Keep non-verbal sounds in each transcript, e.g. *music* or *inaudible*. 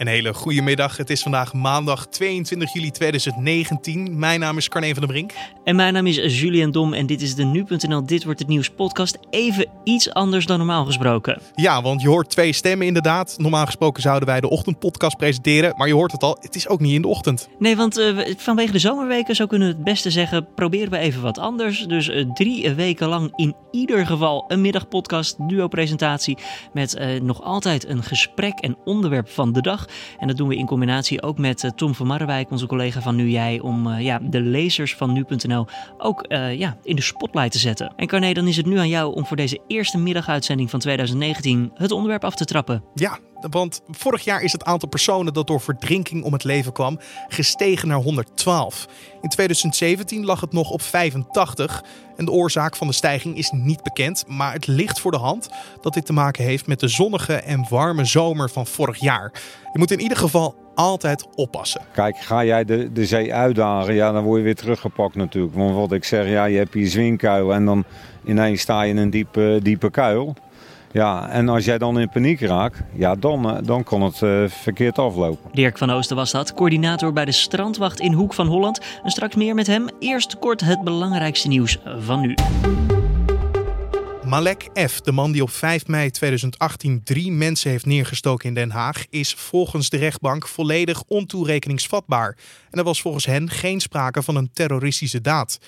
Een hele goede middag. Het is vandaag maandag 22 juli 2019. Mijn naam is Carne van der Brink. En mijn naam is Julian Dom en dit is de Nu.nl Dit Wordt Het Nieuws podcast. Even iets anders dan normaal gesproken. Ja, want je hoort twee stemmen inderdaad. Normaal gesproken zouden wij de ochtendpodcast presenteren. Maar je hoort het al, het is ook niet in de ochtend. Nee, want uh, vanwege de zomerweken, zo kunnen we het beste zeggen, proberen we even wat anders. Dus uh, drie weken lang in ieder geval een middagpodcast, duo-presentatie. Met uh, nog altijd een gesprek en onderwerp van de dag. En dat doen we in combinatie ook met uh, Tom van Marrewijk, onze collega van Nu Jij, om uh, ja, de lezers van Nu.nl ook uh, ja, in de spotlight te zetten. En Carné, dan is het nu aan jou om voor deze eerste middaguitzending van 2019 het onderwerp af te trappen. Ja, want vorig jaar is het aantal personen dat door verdrinking om het leven kwam gestegen naar 112. In 2017 lag het nog op 85 en de oorzaak van de stijging is niet bekend, maar het ligt voor de hand dat dit te maken heeft met de zonnige en warme zomer van vorig jaar. Je moet in ieder geval altijd oppassen. Kijk, ga jij de, de zee uitdagen, ja, dan word je weer teruggepakt natuurlijk. Want wat ik zeg, ja, je hebt hier zwingkuil en dan ineens sta je in een diepe, diepe kuil. Ja, en als jij dan in paniek raakt, ja, dan, dan kan het uh, verkeerd aflopen. Dirk van Oosten was dat, coördinator bij de Strandwacht in Hoek van Holland. En straks meer met hem. Eerst kort het belangrijkste nieuws van nu. Malek F., de man die op 5 mei 2018 drie mensen heeft neergestoken in Den Haag, is volgens de rechtbank volledig ontoerekeningsvatbaar. En er was volgens hen geen sprake van een terroristische daad.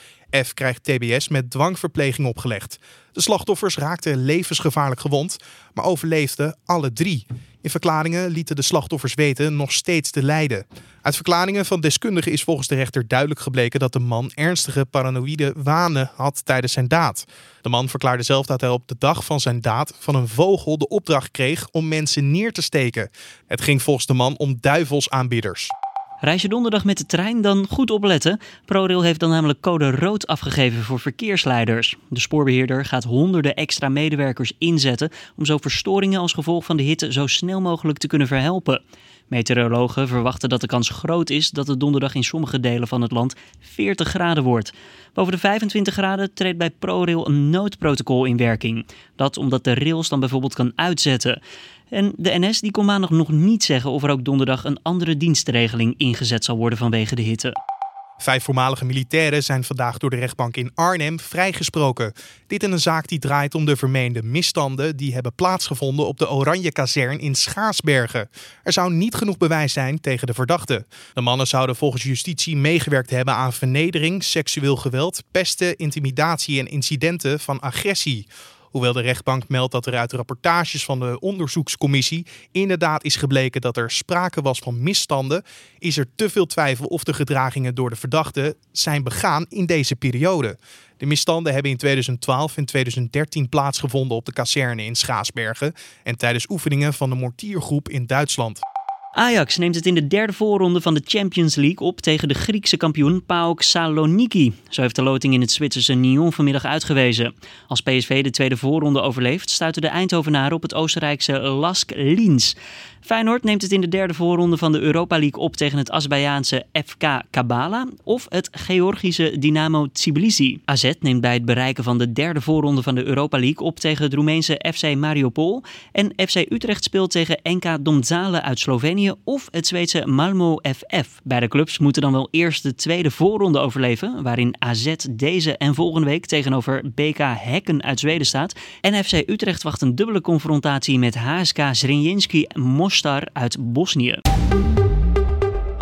F krijgt TBS met dwangverpleging opgelegd. De slachtoffers raakten levensgevaarlijk gewond, maar overleefden alle drie. In verklaringen lieten de slachtoffers weten nog steeds te lijden. Uit verklaringen van deskundigen is volgens de rechter duidelijk gebleken dat de man ernstige paranoïde wanen had tijdens zijn daad. De man verklaarde zelf dat hij op de dag van zijn daad van een vogel de opdracht kreeg om mensen neer te steken. Het ging volgens de man om duivelsaanbidders. Reis je donderdag met de trein, dan goed opletten. ProRail heeft dan namelijk code rood afgegeven voor verkeersleiders. De spoorbeheerder gaat honderden extra medewerkers inzetten om zo verstoringen als gevolg van de hitte zo snel mogelijk te kunnen verhelpen. Meteorologen verwachten dat de kans groot is dat het donderdag in sommige delen van het land 40 graden wordt. Boven de 25 graden treedt bij ProRail een noodprotocol in werking. Dat omdat de rails dan bijvoorbeeld kan uitzetten. En de NS die kon maandag nog niet zeggen of er ook donderdag een andere dienstregeling ingezet zal worden vanwege de hitte. Vijf voormalige militairen zijn vandaag door de rechtbank in Arnhem vrijgesproken. Dit in een zaak die draait om de vermeende misstanden die hebben plaatsgevonden op de Oranje kazern in Schaarsbergen. Er zou niet genoeg bewijs zijn tegen de verdachten. De mannen zouden volgens justitie meegewerkt hebben aan vernedering, seksueel geweld, pesten, intimidatie en incidenten van agressie. Hoewel de rechtbank meldt dat er uit rapportages van de onderzoekscommissie inderdaad is gebleken dat er sprake was van misstanden, is er te veel twijfel of de gedragingen door de verdachte zijn begaan in deze periode. De misstanden hebben in 2012 en 2013 plaatsgevonden op de kazerne in Schaasbergen en tijdens oefeningen van de mortiergroep in Duitsland. Ajax neemt het in de derde voorronde van de Champions League op tegen de Griekse kampioen PAOK Saloniki. Zo heeft de loting in het Zwitserse Nyon vanmiddag uitgewezen. Als PSV de tweede voorronde overleeft, stuiten de Eindhovenaren op het Oostenrijkse Lask Linz. Feyenoord neemt het in de derde voorronde van de Europa League op tegen het Azerbeidzjaanse FK Kabala of het Georgische Dynamo Tbilisi. AZ neemt bij het bereiken van de derde voorronde van de Europa League op tegen het Roemeense FC Mariupol en FC Utrecht speelt tegen NK Domzale uit Slovenië of het Zweedse Malmo FF. Beide clubs moeten dan wel eerst de tweede voorronde overleven, waarin AZ deze en volgende week tegenover BK Hekken uit Zweden staat. En FC Utrecht wacht een dubbele confrontatie met HSK Zrenjinski Moskou Mostar uit Bosnië.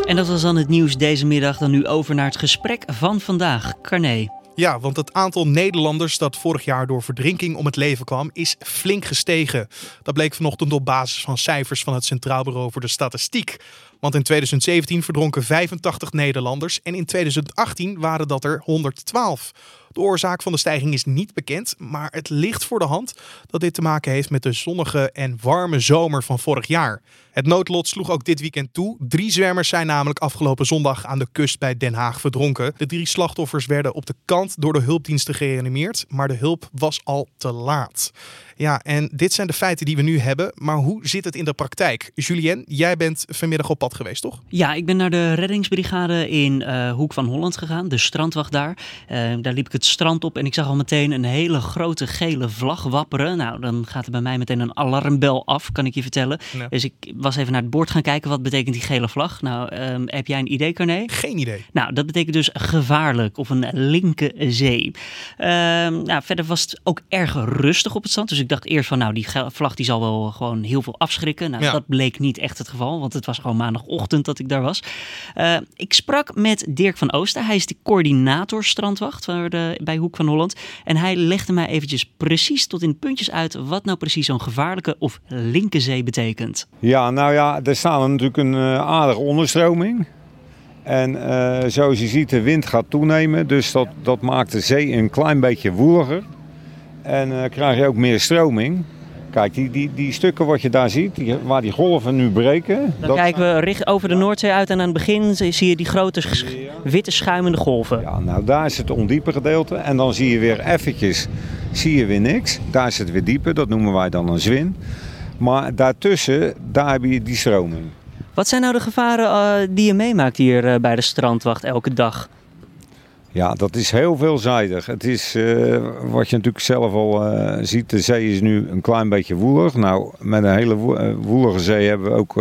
En dat was dan het nieuws deze middag. Dan nu over naar het gesprek van vandaag. Carné. Ja, want het aantal Nederlanders dat vorig jaar door verdrinking om het leven kwam, is flink gestegen. Dat bleek vanochtend op basis van cijfers van het Centraal Bureau voor de Statistiek. Want in 2017 verdronken 85 Nederlanders en in 2018 waren dat er 112. De oorzaak van de stijging is niet bekend, maar het ligt voor de hand dat dit te maken heeft met de zonnige en warme zomer van vorig jaar. Het noodlot sloeg ook dit weekend toe. Drie zwemmers zijn namelijk afgelopen zondag aan de kust bij Den Haag verdronken. De drie slachtoffers werden op de kant door de hulpdiensten gereanimeerd, maar de hulp was al te laat. Ja, en dit zijn de feiten die we nu hebben. Maar hoe zit het in de praktijk? Julien, jij bent vanmiddag op pad geweest, toch? Ja, ik ben naar de reddingsbrigade in uh, Hoek van Holland gegaan, de strandwacht daar. Uh, daar liep ik het strand op en ik zag al meteen een hele grote gele vlag wapperen. Nou, dan gaat er bij mij meteen een alarmbel af, kan ik je vertellen. Ja. Dus ik was even naar het bord gaan kijken, wat betekent die gele vlag? Nou, um, heb jij een idee, Carné? Geen idee. Nou, dat betekent dus gevaarlijk of een linker zee. Uh, nou, verder was het ook erg rustig op het strand, dus ik dacht eerst van nou, die vlag die zal wel gewoon heel veel afschrikken. Nou, dat bleek niet echt het geval, want het was gewoon maandagochtend dat ik daar was. Uh, ik sprak met Dirk van Oosten. Hij is de coördinator strandwacht bij Hoek van Holland. En hij legde mij eventjes precies tot in puntjes uit wat nou precies zo'n gevaarlijke of linkenzee betekent. Ja, nou ja, er staat natuurlijk een uh, aardige onderstroming. En uh, zoals je ziet, de wind gaat toenemen. Dus dat, dat maakt de zee een klein beetje woeliger. En uh, krijg je ook meer stroming. Kijk, die, die, die stukken wat je daar ziet, die, waar die golven nu breken. Dan kijken we richt over de Noordzee uit en aan het begin zie je die grote witte schuimende golven. Ja, nou daar is het ondiepe gedeelte. En dan zie je weer eventjes, zie je weer niks. Daar is het weer dieper, dat noemen wij dan een zwin. Maar daartussen, daar heb je die stroming. Wat zijn nou de gevaren uh, die je meemaakt hier uh, bij de strandwacht elke dag? Ja, dat is heel veelzijdig. Het is uh, wat je natuurlijk zelf al uh, ziet. De zee is nu een klein beetje woelig. Nou, met een hele woelige zee hebben we ook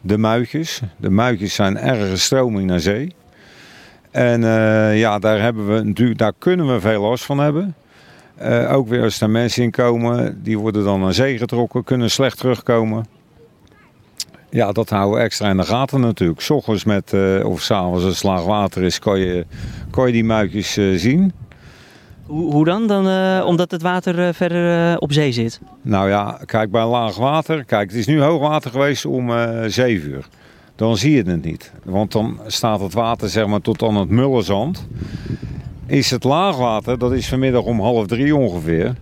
de muitjes. De muitjes zijn erge stroming naar zee. En ja, daar, hebben we daar kunnen we veel last van hebben. ook weer als er mensen in komen, die worden dan naar zee getrokken, kunnen slecht terugkomen. Ja, dat houden we extra in de gaten natuurlijk. S ochtends met, uh, of s'avonds als het slaag water is, kan je, kan je die muikjes uh, zien. Hoe, hoe dan? dan uh, omdat het water verder op zee zit? Nou ja, kijk bij laag water. Kijk, het is nu hoog water geweest om 7 uur. Dan zie je het niet. Want dan staat het water zeg maar tot aan het mullenzand. Is het laagwater, dat is vanmiddag om half drie ongeveer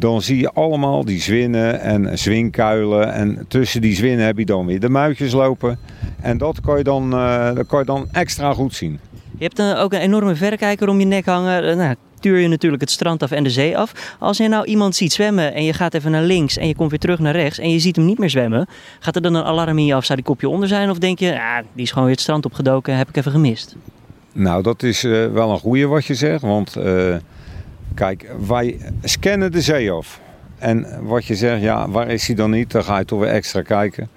dan zie je allemaal die zwinnen en zwinkuilen. En tussen die zwinnen heb je dan weer de muitjes lopen. En dat kan je dan, uh, dat kan je dan extra goed zien. Je hebt uh, ook een enorme verrekijker om je nek hangen. Uh, nou, tuur je natuurlijk het strand af en de zee af. Als je nou iemand ziet zwemmen en je gaat even naar links en je komt weer terug naar rechts en je ziet hem niet meer zwemmen, gaat er dan een alarm in je af? Zou die kopje onder zijn? Of denk je, ah, die is gewoon weer het strand opgedoken, heb ik even gemist? Nou, dat is wel een goede wat je zegt, want Kijk, wij scannen de zee af. En wat je zegt, ja, waar is hij dan niet? Dan ga je toch weer extra kijken.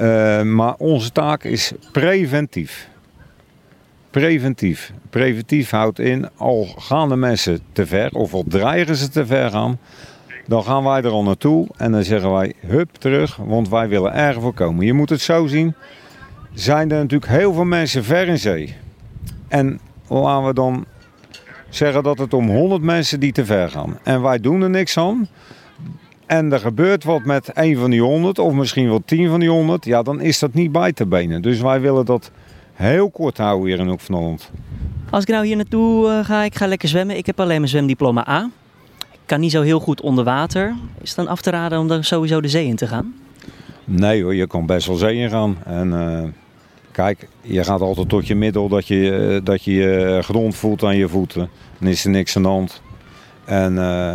Uh, maar onze taak is preventief. Preventief. Preventief houdt in, al gaan de mensen te ver, of al dreigen ze te ver gaan, dan gaan wij er al naartoe en dan zeggen wij, hup, terug, want wij willen erger voorkomen. Je moet het zo zien, zijn er natuurlijk heel veel mensen ver in zee. En laten we dan zeggen dat het om 100 mensen die te ver gaan. En wij doen er niks aan. En er gebeurt wat met een van die 100 of misschien wel 10 van die 100. Ja, dan is dat niet bij te benen. Dus wij willen dat heel kort houden hier in Hoek van Holland. Als ik nou hier naartoe uh, ga, ik ga lekker zwemmen. Ik heb alleen mijn zwemdiploma A. Ik kan niet zo heel goed onder water. Is het dan af te raden om dan sowieso de zee in te gaan? Nee hoor, je kan best wel zee in gaan. En uh, Kijk, je gaat altijd tot je middel dat je eh, dat je, je grond voelt aan je voeten. Dan is er niks aan de hand. En uh,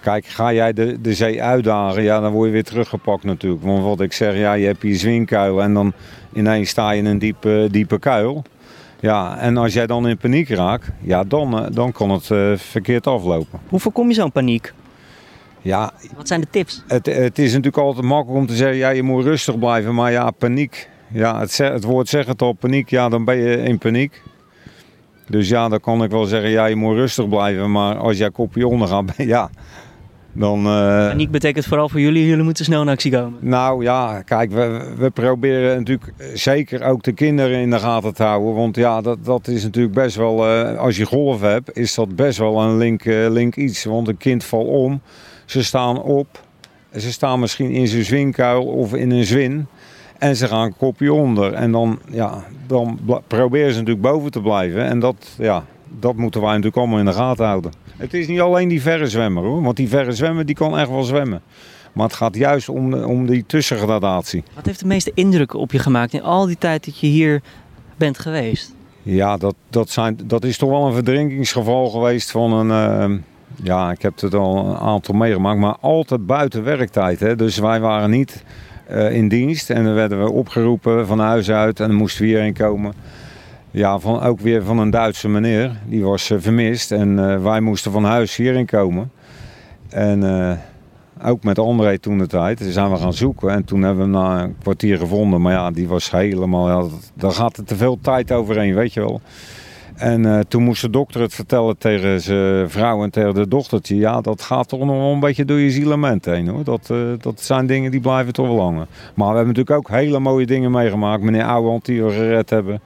kijk, ga jij de, de zee uitdagen, ja, dan word je weer teruggepakt natuurlijk. Want wat ik zeg, ja, je hebt hier zwinkuil en dan ineens sta je in een diepe, diepe kuil. Ja, en als jij dan in paniek raakt, ja, dan, eh, dan kan het uh, verkeerd aflopen. Hoe voorkom je zo'n paniek? Ja, Wat zijn de tips? Het, het is natuurlijk altijd makkelijk om te zeggen, ja, je moet rustig blijven. Maar ja, paniek, ja, het, het woord zegt het al, paniek, ja, dan ben je in paniek. Dus ja, dan kan ik wel zeggen, ja, je moet rustig blijven. Maar als jij kopje onder gaat, *laughs* ja, dan... Uh... Paniek betekent vooral voor jullie, jullie moeten snel in actie komen. Nou ja, kijk, we, we proberen natuurlijk zeker ook de kinderen in de gaten te houden. Want ja, dat, dat is natuurlijk best wel, uh, als je golf hebt, is dat best wel een link, uh, link iets. Want een kind valt om, ze staan op, ze staan misschien in zijn zwinkuil of in een zwin. En ze gaan een kopje onder. En dan, ja, dan proberen ze natuurlijk boven te blijven. En dat, ja, dat moeten wij natuurlijk allemaal in de gaten houden. Het is niet alleen die verre zwemmer hoor. Want die verre zwemmer die kan echt wel zwemmen. Maar het gaat juist om, om die tussengradatie. Wat heeft de meeste indruk op je gemaakt in al die tijd dat je hier bent geweest? Ja, dat, dat, zijn, dat is toch wel een verdrinkingsgeval geweest van een, uh, Ja, ik heb het al een aantal meegemaakt, maar altijd buiten werktijd. Hè. Dus wij waren niet uh, in dienst en dan werden we opgeroepen van huis uit en dan moesten we hierheen komen. Ja, van, ook weer van een Duitse meneer, die was uh, vermist en uh, wij moesten van huis hierin komen. En ook met André toen de tijd. Toen zijn we gaan zoeken en toen hebben we hem na een kwartier gevonden. Maar ja, die was helemaal... Ja, daar gaat er te veel tijd overheen, weet je wel. En uh, toen moest de dokter het vertellen tegen zijn vrouw en tegen de dochtertje. Ja, dat gaat toch nog wel een beetje door je zielement heen hoor. Dat, uh, dat zijn dingen die blijven toch wel hangen. Maar we hebben natuurlijk ook hele mooie dingen meegemaakt. Meneer Ouwehand die we gered hebben.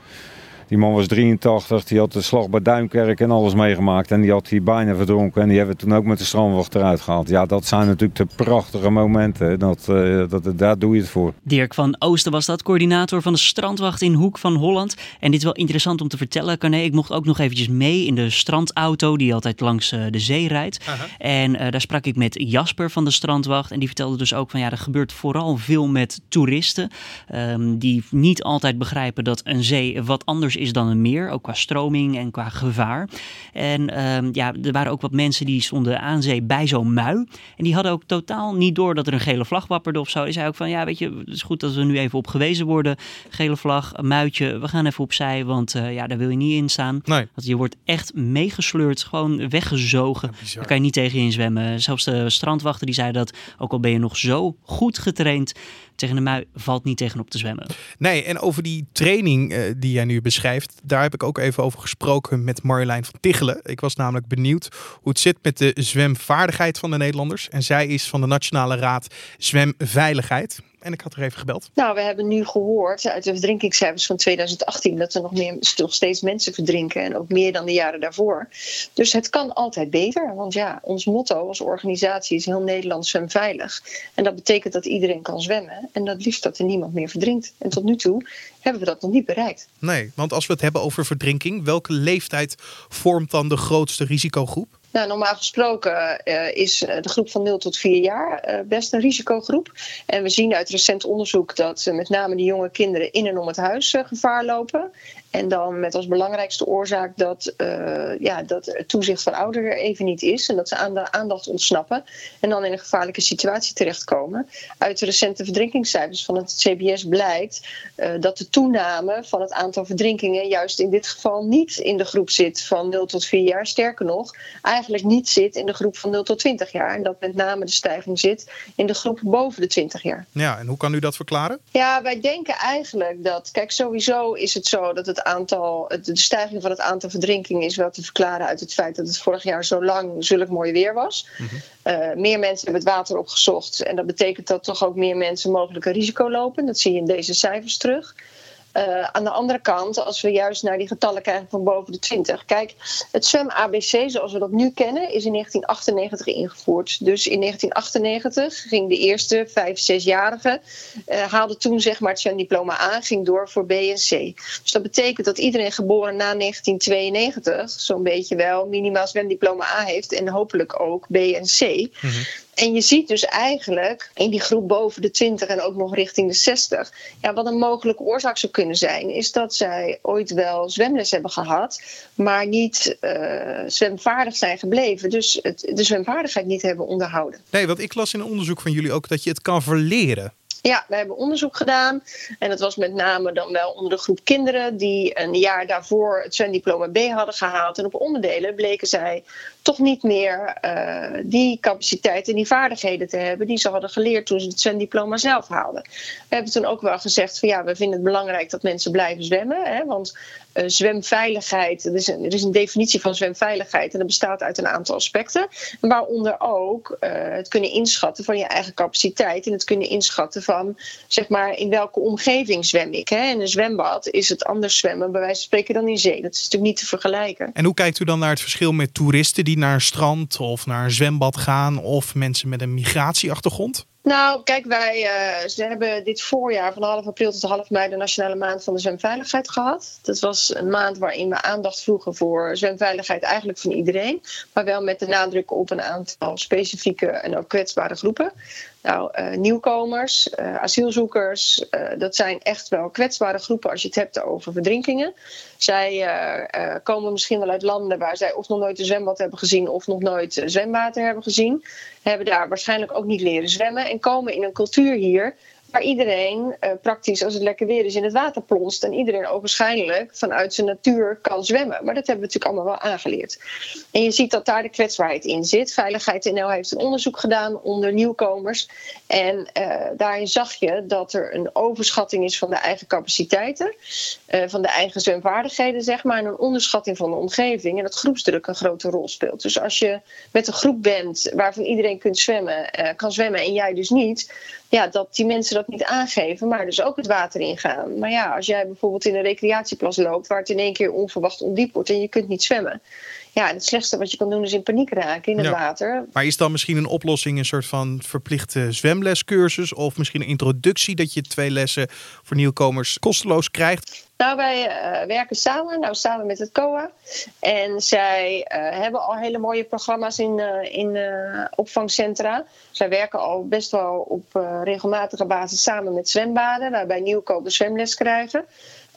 Die man was 83, die had de slag bij Duinkerk en alles meegemaakt. En die had hier bijna verdronken. En die hebben we toen ook met de strandwacht eruit gehaald. Ja, dat zijn natuurlijk de prachtige momenten. Dat, uh, dat, daar doe je het voor. Dirk van Oosten was dat, coördinator van de strandwacht in Hoek van Holland. En dit is wel interessant om te vertellen, Carné. Ik mocht ook nog eventjes mee in de strandauto die altijd langs uh, de zee rijdt. Uh -huh. En uh, daar sprak ik met Jasper van de strandwacht. En die vertelde dus ook van ja, er gebeurt vooral veel met toeristen. Um, die niet altijd begrijpen dat een zee wat anders is is dan een meer, ook qua stroming en qua gevaar. En um, ja, er waren ook wat mensen die stonden aan zee bij zo'n mui. En die hadden ook totaal niet door dat er een gele vlag wapperde of zo. Die zei ook van, ja, weet je, het is goed dat we nu even op gewezen worden. Gele vlag, een muitje, we gaan even opzij, want uh, ja, daar wil je niet in staan. Nee. Want je wordt echt meegesleurd, gewoon weggezogen. Ja, daar kan je niet tegen in zwemmen. Zelfs de strandwachter die zei dat, ook al ben je nog zo goed getraind, tegen de mui valt niet tegenop te zwemmen. Nee, en over die training uh, die jij nu beschrijft, daar heb ik ook even over gesproken met Marjolein van Tichelen. Ik was namelijk benieuwd hoe het zit met de zwemvaardigheid van de Nederlanders. En zij is van de Nationale Raad Zwemveiligheid. En ik had er even gebeld. Nou, we hebben nu gehoord uit de verdrinkingscijfers van 2018 dat er nog, meer, nog steeds mensen verdrinken. En ook meer dan de jaren daarvoor. Dus het kan altijd beter. Want ja, ons motto als organisatie is heel Nederland zwemveilig. En dat betekent dat iedereen kan zwemmen. En dat liefst dat er niemand meer verdrinkt. En tot nu toe hebben we dat nog niet bereikt. Nee, want als we het hebben over verdrinking, welke leeftijd vormt dan de grootste risicogroep? Nou, normaal gesproken uh, is de groep van 0 tot 4 jaar uh, best een risicogroep. En we zien uit recent onderzoek dat met name de jonge kinderen in en om het huis gevaar lopen. En dan met als belangrijkste oorzaak dat, ja, dat het toezicht van ouderen er even niet is. En dat ze aan de aandacht ontsnappen. En dan in een gevaarlijke situatie terechtkomen. Uit de recente verdrinkingscijfers van het CBS blijkt dat de toename van het aantal verdrinkingen juist in dit geval niet in de groep zit van 0 tot 4 jaar. Sterker nog, eigenlijk niet zit in de groep van 0 tot 20 jaar. En dat met name de stijging zit in de groep boven de 20 jaar. Ja, en hoe kan u dat verklaren? Ja, wij denken eigenlijk dat, kijk, sowieso is het zo dat het aantal, de stijging van het aantal verdrinkingen is wel te verklaren uit het feit dat het vorig jaar zo lang zulk mooi weer was. Mm-hmm. Uh, meer mensen hebben het water opgezocht en dat betekent dat toch ook meer mensen mogelijk een risico lopen. Dat zie je in deze cijfers terug. Uh, aan de andere kant, als we juist naar die getallen kijken van boven de 20. Kijk, het zwem ABC zoals we dat nu kennen, is in 1998 ingevoerd. Dus in 1998 ging de eerste 5, 6-jarige, uh, haalde toen zeg maar het zwemdiploma A, ging door voor B en C. Dus dat betekent dat iedereen geboren na 1992 zo'n beetje wel minimaal zwemdiploma A heeft en hopelijk ook B en C. Mm-hmm. En je ziet dus eigenlijk in die groep boven de 20 en ook nog richting de 60, ja, wat een mogelijke oorzaak zou kunnen zijn, is dat zij ooit wel zwemles hebben gehad, maar niet uh, zwemvaardig zijn gebleven. Dus het, de zwemvaardigheid niet hebben onderhouden. Nee, want ik las in een onderzoek van jullie ook dat je het kan verleren. Ja, we hebben onderzoek gedaan. En dat was met name dan wel onder de groep kinderen die een jaar daarvoor het zwemdiploma B hadden gehaald. En op onderdelen bleken zij toch niet meer uh, die capaciteit en die vaardigheden te hebben die ze hadden geleerd toen ze het zwemdiploma zelf haalden. We hebben toen ook wel gezegd van ja, we vinden het belangrijk dat mensen blijven zwemmen. Hè, want uh, zwemveiligheid, er is, een, er is een definitie van zwemveiligheid en dat bestaat uit een aantal aspecten. Waaronder ook uh, het kunnen inschatten van je eigen capaciteit en het kunnen inschatten van zeg maar in welke omgeving zwem ik. Hè. In een zwembad is het anders zwemmen bij wijze van spreken dan in zee. Dat is natuurlijk niet te vergelijken. En hoe kijkt u dan naar het verschil met toeristen die naar strand of naar een zwembad gaan of mensen met een migratieachtergrond? Nou, kijk, wij uh, ze hebben dit voorjaar van half april tot half mei de Nationale Maand van de Zwemveiligheid gehad. Dat was een maand waarin we aandacht vroegen voor zwemveiligheid eigenlijk van iedereen. Maar wel met de nadruk op een aantal specifieke en ook kwetsbare groepen. Nou, uh, nieuwkomers, uh, asielzoekers, uh, dat zijn echt wel kwetsbare groepen als je het hebt over verdrinkingen. Zij komen misschien wel uit landen waar zij of nog nooit een zwembad hebben gezien of nog nooit zwemwater hebben gezien. Hebben daar waarschijnlijk ook niet leren zwemmen en komen in een cultuur hier waar iedereen uh, praktisch, als het lekker weer is, in het water plonst. En iedereen ogenschijnlijk vanuit zijn natuur kan zwemmen. Maar dat hebben we natuurlijk allemaal wel aangeleerd. En je ziet dat daar de kwetsbaarheid in zit. Veiligheid NL heeft een onderzoek gedaan onder nieuwkomers. En uh, daarin zag je dat er een overschatting is van de eigen capaciteiten. Uh, van de eigen zwemvaardigheden, zeg maar. En een onderschatting van de omgeving. En dat groepsdruk een grote rol speelt. Dus als je met een groep bent waarvan iedereen kunt zwemmen, kan zwemmen en jij dus niet ja, dat die mensen dat niet aangeven, maar dus ook het water ingaan. Maar ja, als jij bijvoorbeeld in een recreatieplas loopt waar het in één keer onverwacht ondiep wordt en je kunt niet zwemmen. Ja, het slechtste wat je kan doen is in paniek raken in het water. Maar is dan misschien een oplossing een soort van verplichte zwemlescursus of misschien een introductie dat je twee lessen voor nieuwkomers kosteloos krijgt? Nou, wij uh, werken samen, nou samen met het COA. En zij uh, hebben al hele mooie programma's in, uh, in opvangcentra. Zij werken al best wel op regelmatige basis samen met zwembaden, waarbij nieuwkomers zwemles krijgen.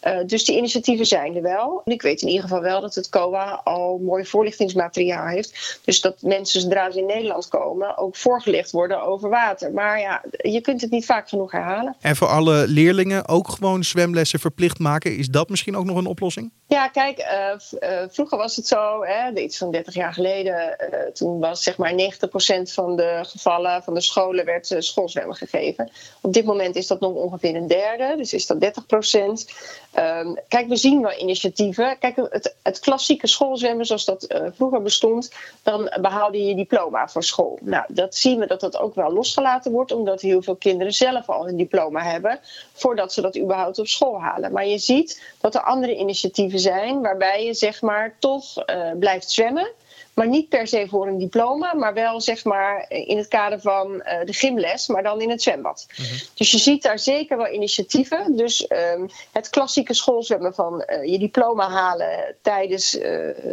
Uh, dus die initiatieven zijn er wel. En ik weet in ieder geval wel dat het COA al mooi voorlichtingsmateriaal heeft. Dus dat mensen zodra ze in Nederland komen ook voorgelegd worden over water. Maar ja, je kunt het niet vaak genoeg herhalen. En voor alle leerlingen ook gewoon zwemlessen verplicht maken. Is dat misschien ook nog een oplossing? Ja, kijk, uh, uh, vroeger was het zo, hè, iets van 30 jaar geleden, toen was zeg maar 90% van de gevallen van de scholen werd schoolzwemmen gegeven. Op dit moment is dat nog ongeveer een derde, dus is dat 30%. Um, kijk, we zien wel initiatieven. Kijk, het, het klassieke schoolzwemmen zoals dat uh, vroeger bestond, dan behaalde je diploma voor school. Nou, dat zien we dat dat ook wel losgelaten wordt, omdat heel veel kinderen zelf al een diploma hebben, voordat ze dat überhaupt op school halen. Maar je ziet dat er andere initiatieven zijn waarbij je zeg maar toch uh, blijft zwemmen. Maar niet per se voor een diploma, maar wel zeg maar in het kader van uh, de gymles, maar dan in het zwembad. Mm -hmm. Dus je ziet daar zeker wel initiatieven. Dus um, het klassieke schoolzwemmen van uh, je diploma halen tijdens uh,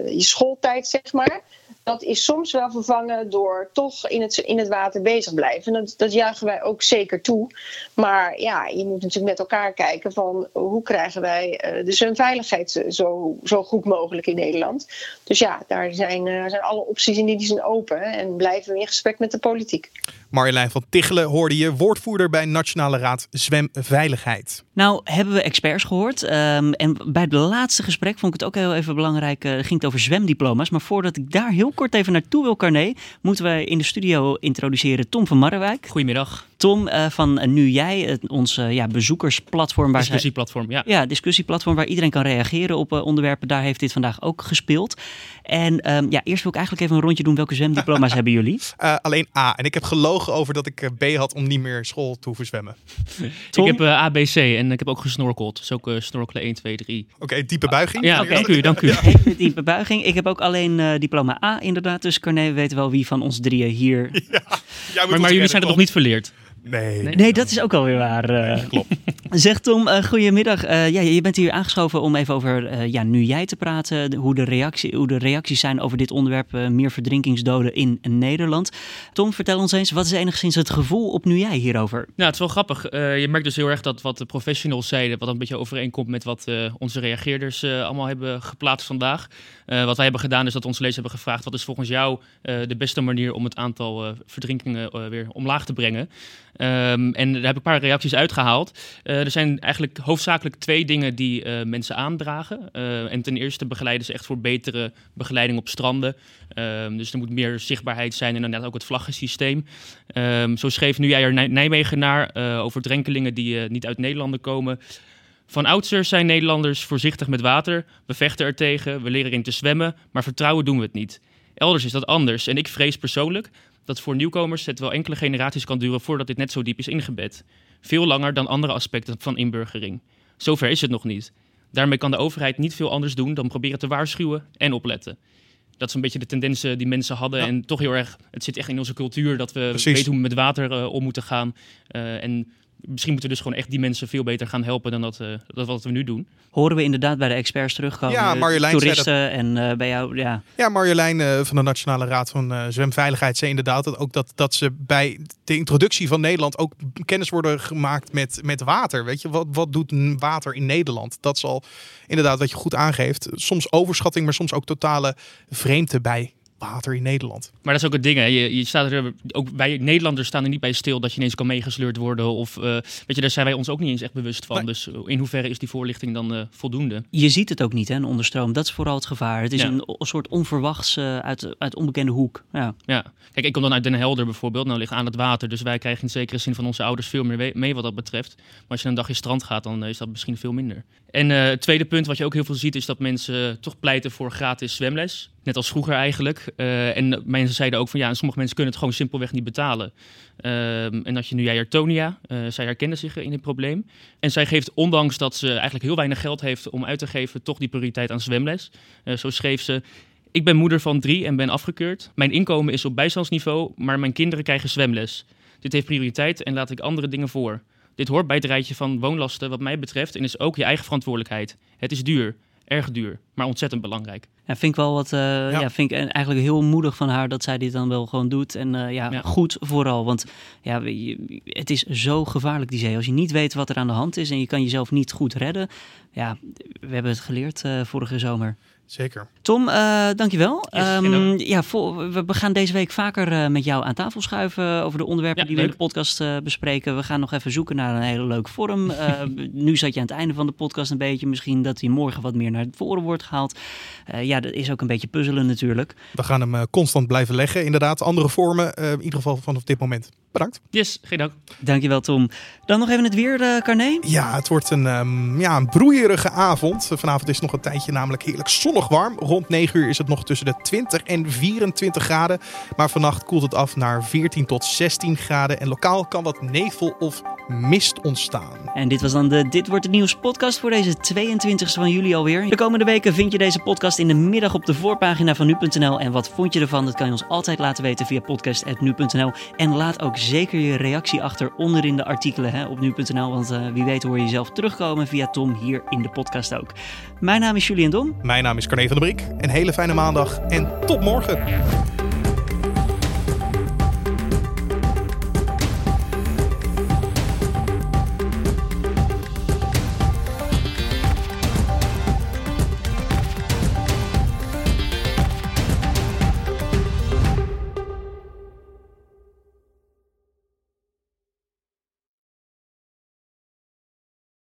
je schooltijd, zeg maar dat is soms wel vervangen door toch in het, in het water bezig blijven. Dat, dat juichen wij ook zeker toe. Maar ja, je moet natuurlijk met elkaar kijken van hoe krijgen wij de zwemveiligheid zo, zo goed mogelijk in Nederland. Dus ja, daar zijn, uh, zijn alle opties in die zijn open en blijven we in gesprek met de politiek. Marjolein van Tichelen hoorde je, woordvoerder bij Nationale Raad Zwemveiligheid. Nou, hebben we experts gehoord. Um, en bij het laatste gesprek vond ik het ook heel even belangrijk. Uh, ging het over zwemdiploma's. Maar voordat ik daar heel kort even naartoe wil, Carné, moeten wij in de studio introduceren Tom van Marrewijk. Goedemiddag. Tom uh, van Nu Jij, ons uh, ja, bezoekersplatform. Waar discussieplatform, ja. Ja, discussieplatform waar iedereen kan reageren op uh, onderwerpen. Daar heeft dit vandaag ook gespeeld. En um, ja, eerst wil ik eigenlijk even een rondje doen. Welke zwemdiploma's *laughs* hebben jullie? alleen A. En ik heb gelogen over dat ik B had om niet meer school te hoeven zwemmen. Tom? *laughs* Ik heb ABC en ik heb ook gesnorkeld. Dus ook snorkelen 1, 2, 3. Oké, okay, diepe buiging. Ja, okay. dank u, dank u. Ja. diepe buiging. Ik heb ook alleen diploma A inderdaad. Dus Carné, we weten wel wie van ons drieën hier... *laughs* Ja, maar, maar jullie zijn er nog niet verleerd? Nee. nee. nee. dat is ook alweer waar. Uh. Klopt. *laughs* Zeg Tom, uh, goedemiddag. Uh, ja, je bent hier aangeschoven om even over ja, nu jij te praten. Hoe, de reactie, hoe de reacties zijn over dit onderwerp. meer verdrinkingsdoden in Nederland. Tom, vertel ons eens, wat is enigszins het gevoel op nu jij hierover? Nou, het is wel grappig. je merkt dus heel erg dat wat de professionals zeiden, wat een beetje overeenkomt met wat onze reageerders allemaal hebben geplaatst vandaag. wat wij hebben gedaan is dat onze lezers hebben gevraagd, wat is volgens jou de beste manier om het aantal verdrinkingen weer omlaag te brengen? Um, en daar heb ik een paar reacties uitgehaald. Uh, er zijn eigenlijk hoofdzakelijk twee dingen die uh, mensen aandragen. Uh, en ten eerste begeleiden ze echt voor betere begeleiding op stranden. Um, dus er moet meer zichtbaarheid zijn en inderdaad ook het vlaggensysteem. Um, zo schreef nu jij er Nijmegenaar over drenkelingen die niet uit Nederland komen. Van oudsher zijn Nederlanders voorzichtig met water. We vechten er tegen, we leren erin te zwemmen, maar vertrouwen doen we het niet. Elders is dat anders en ik vrees persoonlijk dat voor nieuwkomers het wel enkele generaties kan duren voordat dit net zo diep is ingebed. Veel langer dan andere aspecten van inburgering. Zover is het nog niet. Daarmee kan de overheid niet veel anders doen dan proberen te waarschuwen en opletten. Dat is een beetje de tendensen die mensen hadden. Ja. En toch heel erg, het zit echt in onze cultuur dat we Precies. weten hoe we met water uh, om moeten gaan. Uh, en misschien moeten we dus gewoon echt die mensen veel beter gaan helpen dan dat, uh, dat wat we nu doen. Horen we inderdaad bij de experts terugkomen. Ja, Marjolein toeristen en uh, bij jou. Ja, ja Marjolein uh, van de Nationale Raad van Zwemveiligheid zei inderdaad dat ook dat, dat ze bij de introductie van Nederland ook kennis worden gemaakt met, met water. Weet je, wat, wat doet water in Nederland? Dat zal inderdaad wat je goed aangeeft. Soms overschatting, maar soms ook totale vreemde bij water in Nederland. Maar dat is ook het ding, hè. Je, je staat er, ook wij Nederlanders staan er niet bij stil dat je ineens kan meegesleurd worden. Of uh, weet je, daar zijn wij ons ook niet eens echt bewust van. Dus in hoeverre is die voorlichting dan uh, voldoende? Je ziet het ook niet, hè, een onderstroom. Dat is vooral het gevaar. Het is een, een, soort onverwachts uh, uit, uit onbekende hoek. Ja. ja, kijk, ik kom dan uit Den Helder bijvoorbeeld. Nou ligt aan het water, dus wij krijgen in zekere zin van onze ouders veel meer mee wat dat betreft. Maar als je een dagje strand gaat, dan is dat misschien veel minder. En het tweede punt wat je ook heel veel ziet, is dat mensen toch pleiten voor gratis zwemles. Net als vroeger eigenlijk. Uh, en mensen zeiden ook van ja, sommige mensen kunnen het gewoon simpelweg niet betalen. Uh, en dat je nu jij Tonia, uh, zij herkende zich in dit probleem. En zij geeft, ondanks dat ze eigenlijk heel weinig geld heeft om uit te geven, toch die prioriteit aan zwemles. Eh, zo schreef ze. Ik ben moeder van drie en ben afgekeurd. Mijn inkomen is op bijstandsniveau, maar mijn kinderen krijgen zwemles. Dit heeft prioriteit en laat ik andere dingen voor. Dit hoort bij het rijtje van woonlasten wat mij betreft en is ook je eigen verantwoordelijkheid. Het is duur, erg duur, maar ontzettend belangrijk. Ja, vind ik wel wat. Uh, ja. ja. vind ik eigenlijk heel moedig van haar dat zij dit dan wel gewoon doet. En uh, ja, ja, goed vooral. Want ja, het is zo gevaarlijk, die zee. Als je niet weet wat er aan de hand is en je kan jezelf niet goed redden. Ja, we hebben het geleerd uh, vorige zomer. Zeker. Tom, uh, dankjewel. Yes, um, ja, we gaan deze week vaker uh, met jou aan tafel schuiven over de onderwerpen ja, die leuk. we in de podcast uh, bespreken. We gaan nog even zoeken naar een hele leuke vorm. *laughs* nu zat je aan het einde van de podcast een beetje. Misschien dat hij morgen wat meer naar voren wordt gehaald. ja, dat is ook een beetje puzzelen natuurlijk. We gaan hem constant blijven leggen. Inderdaad, andere vormen. in ieder geval vanaf dit moment. Bedankt. Yes, geen dank. Dankjewel Tom. Dan nog even het weer, uh, Carné? Ja, het wordt een, um, ja, een broeierige avond. Vanavond is nog een tijdje namelijk heerlijk zonnig warm. Rond 9 uur is het nog tussen de 20 en 24 graden. Maar vannacht koelt het af naar 14 tot 16 graden. En lokaal kan wat nevel of mist ontstaan. En dit was dan de Dit Wordt Het Nieuws podcast voor deze 22e van juli alweer. De komende weken vind je deze podcast in de middag op de voorpagina van nu.nl. En wat vond je ervan? Dat kan je ons altijd laten weten via podcast.nu.nl. En laat ook zeker je reactie achter onderin de artikelen hè, op nu.nl. Want uh, wie weet hoor je jezelf terugkomen via Tom hier in de podcast ook. Mijn naam is Julian Dom. Mijn naam is Carne van der Brink. Een hele fijne maandag en tot morgen.